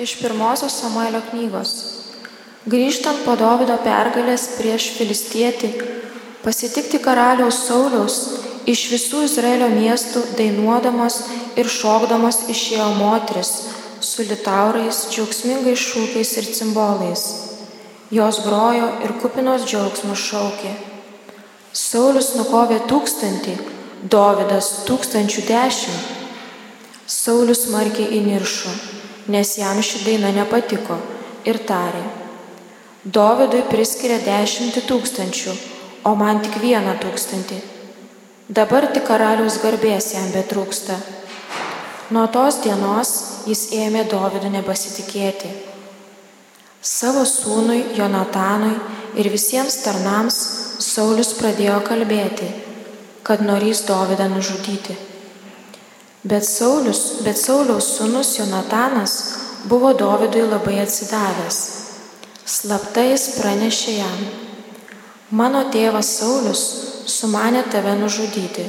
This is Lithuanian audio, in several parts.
Iš pirmosios Samuelio knygos. Grįžtant po Davido pergalės prieš filistietį, pasitikti karaliaus Sauliaus, iš visų Izraelio miestų dainuodamos ir šokdamos išėjo moteris su litaurais, džiaugsmingais šūkiais ir cimbolais. Jos grojo ir kupinos džiaugsmų šaukė. Saulis nukovė tūkstantį, Dovydas tūkstančių dešimt. Saulis smarkiai įniršo nes jam ši daina nepatiko ir tarė, Dovydui priskiria dešimtį tūkstančių, o man tik vieną tūkstantį. Dabar tik karaliaus garbės jam betrūksta. Nuo tos dienos jis ėmė Dovydų nepasitikėti. Savo sūnui Jonatanui ir visiems tarnams Saulis pradėjo kalbėti, kad norys Dovydą nužudyti. Bet, Saulius, bet Sauliaus sūnus Jonatanas buvo Dovydui labai atsidavęs. Slapta jis pranešė jam, mano tėvas Saulius sumanė tave nužudyti,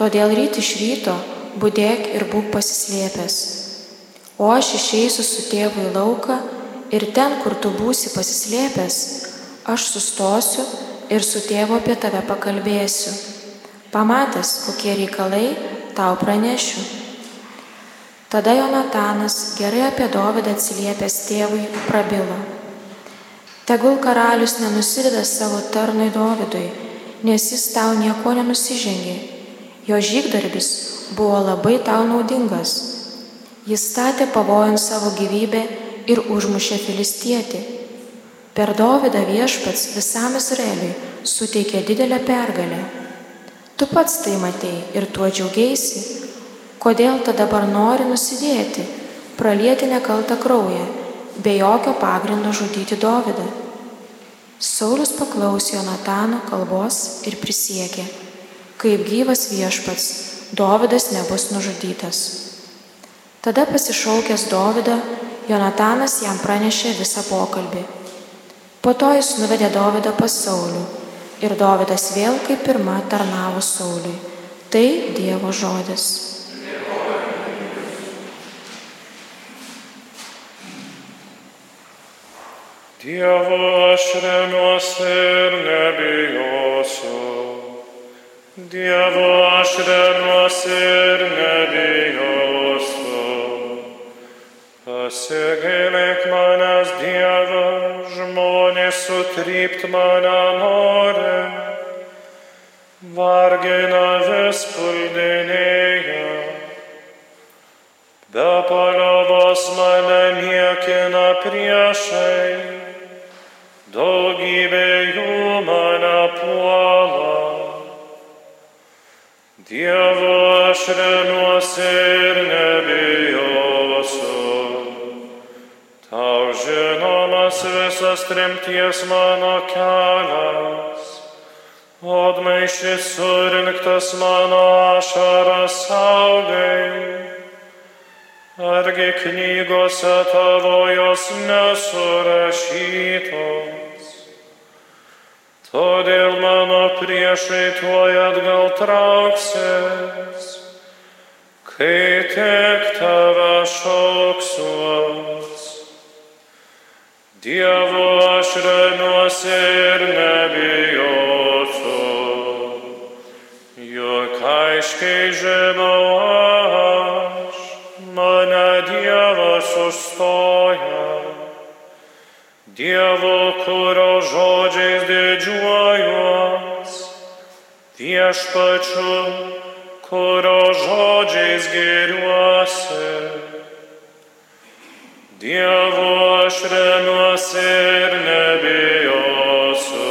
todėl ryt iš ryto būdėk ir būk pasislėpęs. O aš išeisiu su tėvu į lauką ir ten, kur tu būsi pasislėpęs, aš sustosiu ir su tėvu apie tave pakalbėsiu. Pamatęs, kokie reikalai, tau pranešiu. Tada Jonatanas, gerai apie Dovydą atsiliepęs tėvui, prabilo. Tegul karalius nenusideda savo tarnui Dovydui, nes jis tau nieko nenusižengė. Jo žygdarbis buvo labai tau naudingas. Jis statė pavojant savo gyvybę ir užmušė filistietį. Per Dovydą viešpats visam Izraeliui suteikė didelę pergalę. Tu pats tai matei ir tuo džiaugiaisi. Kodėl tada dabar nori nusidėti, pralieti nekaltą kraują, be jokio pagrindo žudyti Dovydą? Saulis paklausė Jonatano kalbos ir prisiekė, kaip gyvas viešpats, Dovydas nebus nužudytas. Tada pasišaukęs Dovydą, Jonatanas jam pranešė visą pokalbį. Po to jis nuvedė Dovydą pas Saulių ir Dovydas vėl kaip pirma tarnavo Sauliui. Tai Dievo žodis. Dievo aš remiuosi ir nebijosiu. Dievo aš remiuosi ir nebijosiu. Pasigailėk manęs žmonės sutrypt mane nori vargina vis puldinėje. Be paliovos mane niekina priešai, daugybė jų mane puola. Dievo aš remiuosi ir nebijosiu. Tau žinomas visas trimties mano kelias. Odmaišys surinktas mano ašaras saugai. Argi knygose tavo jos nesurašytos? Todėl mano priešai tuoj atgal trauksis, kai tik tave šauksiuos. Dievo aš remiuosi ir nebijau. aiškiai žinau aš, mane Dievas užstoja. Dievo, kurio žodžiais didžiuojuos, viešpačiu, kurio žodžiais geriuosi. Dievo aš remiuosi ir nebijosiu.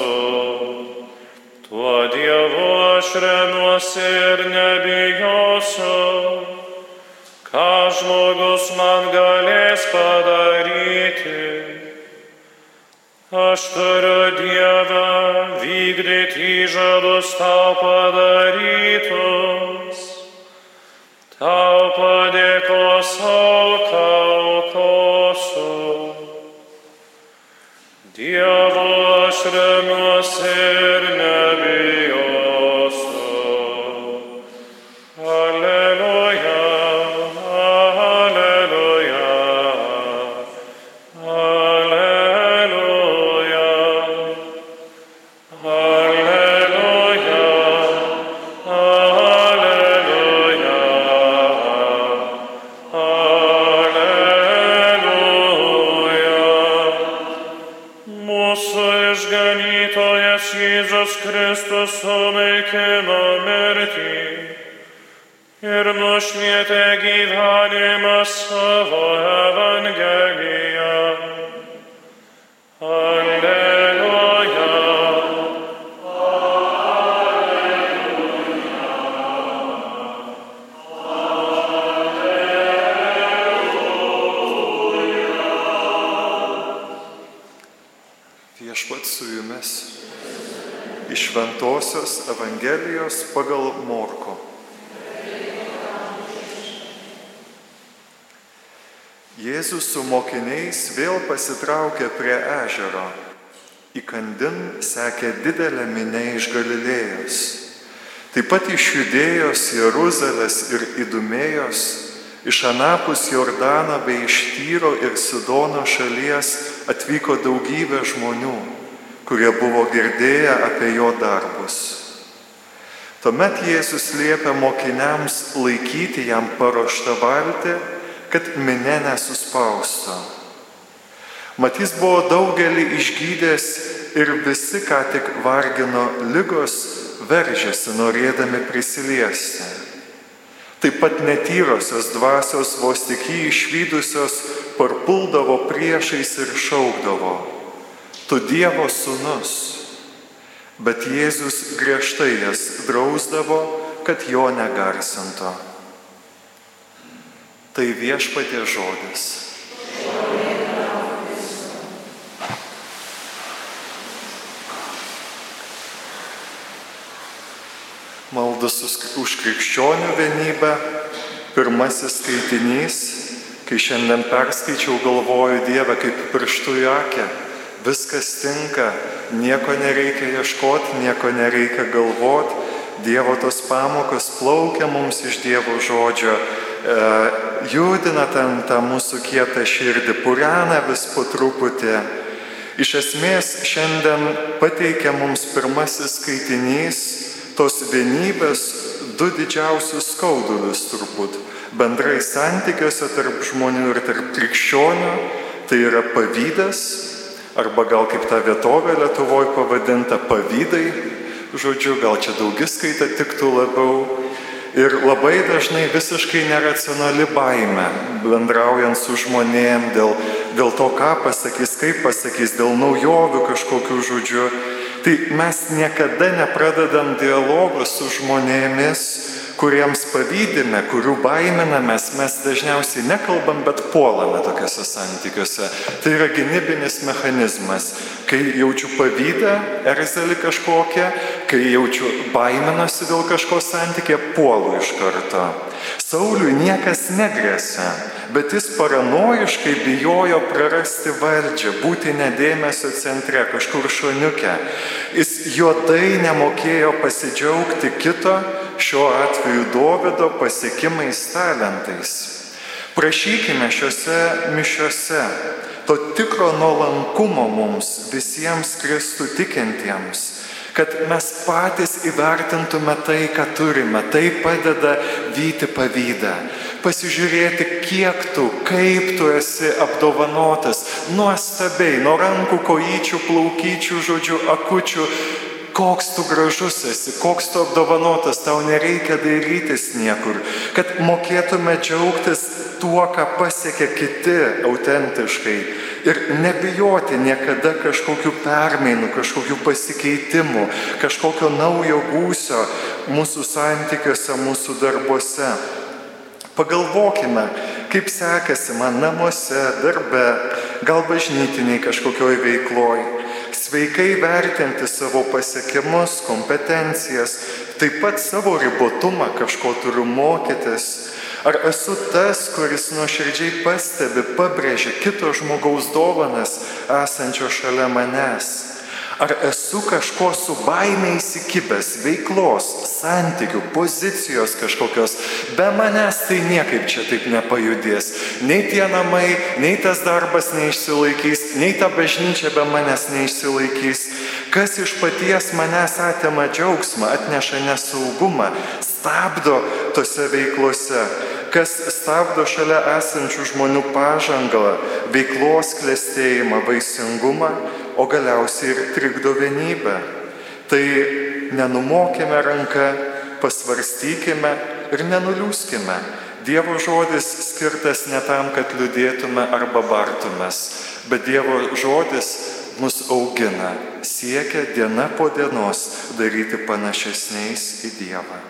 Tuo Dievu aš remiuosi ir nebijosiu, ką žmogus man galės padaryti. Aš turiu Dievą vykdyti įžadus tau padarytus, tau padėkos auką aš remiuosi Jėzus Kristus sunaikino mirtį ir nušvietė gyvenimą savo Evangeliją. Alleluja. Šventojios Evangelijos pagal Morko. Jėzus su mokiniais vėl pasitraukė prie ežero. Įkandin sekė didelė minė iš Galilėjos. Taip pat iš Judėjos, Jeruzalės ir Idumėjos, iš Anapus Jordano bei iš Tyro ir Sidono šalies atvyko daugybė žmonių, kurie buvo girdėję apie jo darbus. Tuomet Jėzus liepia mokiniams laikyti jam paruoštą valtį, kad minė nesuspausto. Matys buvo daugelį išgydęs ir visi, ką tik vargino lygos, veržėsi norėdami prisiliesti. Taip pat netyrosios dvasios vos tik jį išvykusios parpuldavo priešais ir šaukdavo, tu Dievo sūnus. Bet Jėzus griežtai jas drausdavo, kad jo negarsinto. Tai viešpatie žodis. Maldas už krikščionių vienybę. Pirmasis skaitinys, kai šiandien perskaičiau, galvoju Dievą kaip pirštų į akį. Viskas tinka, nieko nereikia ieškoti, nieko nereikia galvoti. Dievo tos pamokos plaukia mums iš Dievo žodžio, e, judina ten tą mūsų kietą širdį, purena vis po truputį. Iš esmės šiandien pateikia mums pirmasis skaitinys tos vienybės du didžiausius skaudulius turbūt bendrai santykiuose tarp žmonių ir tarp krikščionių. Tai yra pavydas, arba gal kaip ta vietovė Lietuvoje pavadinta pavydai, žodžiu, gal čia daugiskaita tiktų labiau. Ir labai dažnai visiškai neracionali baime, bendraujant su žmonėm dėl, dėl to, ką pasakys, kaip pasakys, dėl naujovių kažkokių žodžių. Tai mes niekada nepradedam dialogų su žmonėmis, kuriems pavydime, kurių baiminamės, mes dažniausiai nekalbam, bet puolame tokiuose santykiuose. Tai yra gynybinis mechanizmas. Kai jaučiu pavydą, erzelį kažkokią, kai jaučiu baiminosi dėl kažko santykė, puolu iš karto. Sauliui niekas negrėsia, bet jis paranoiškai bijojo prarasti valdžią, būti nedėmesio centre, kažkur šoniuke. Jis juodai nemokėjo pasidžiaugti kito, šiuo atveju Dovido pasiekimais talentais. Prašykime šiuose mišiuose to tikro nuolankumo mums visiems Kristų tikintiems kad mes patys įvertintume tai, ką turime. Tai padeda vyti pavydą. Pasižiūrėti, kiek tu, kaip tu esi apdovanotas. Nuostabiai, nuo rankų, kojyčių, plaukyčių, žodžių, akučių. Koks tu gražus esi, koks tu apdovanotas, tau nereikia dairytis niekur, kad mokėtume džiaugtis tuo, ką pasiekia kiti autentiškai ir nebijoti niekada kažkokių permainų, kažkokių pasikeitimų, kažkokio naujo gūsio mūsų santykiuose, mūsų darbuose. Pagalvokime, kaip sekasi man namuose, darbe, gal bažnytiniai kažkokioj veikloj. Sveikai vertinti savo pasiekimus, kompetencijas, taip pat savo ribotumą, kažko turiu mokytis. Ar esu tas, kuris nuoširdžiai pastebi, pabrėžia kito žmogaus dovanas esančio šalia manęs? Ar esu kažko su baime įsikibęs, veiklos, santykių, pozicijos kažkokios, be manęs tai niekaip čia taip nepajudės. Nei tie namai, nei tas darbas neišsilaikys, nei ta bažnyčia be manęs neišsilaikys. Kas iš paties manęs atima džiaugsmą, atneša nesaugumą, stabdo tose veiklose, kas stabdo šalia esančių žmonių pažangą, veiklos klėstėjimą, vaisingumą o galiausiai ir trikdo vienybę. Tai nenumokime ranką, pasvarstykime ir nenuliūskime. Dievo žodis skirtas ne tam, kad liūdėtume arba bartumės, bet Dievo žodis mus augina, siekia diena po dienos daryti panašesniais į Dievą.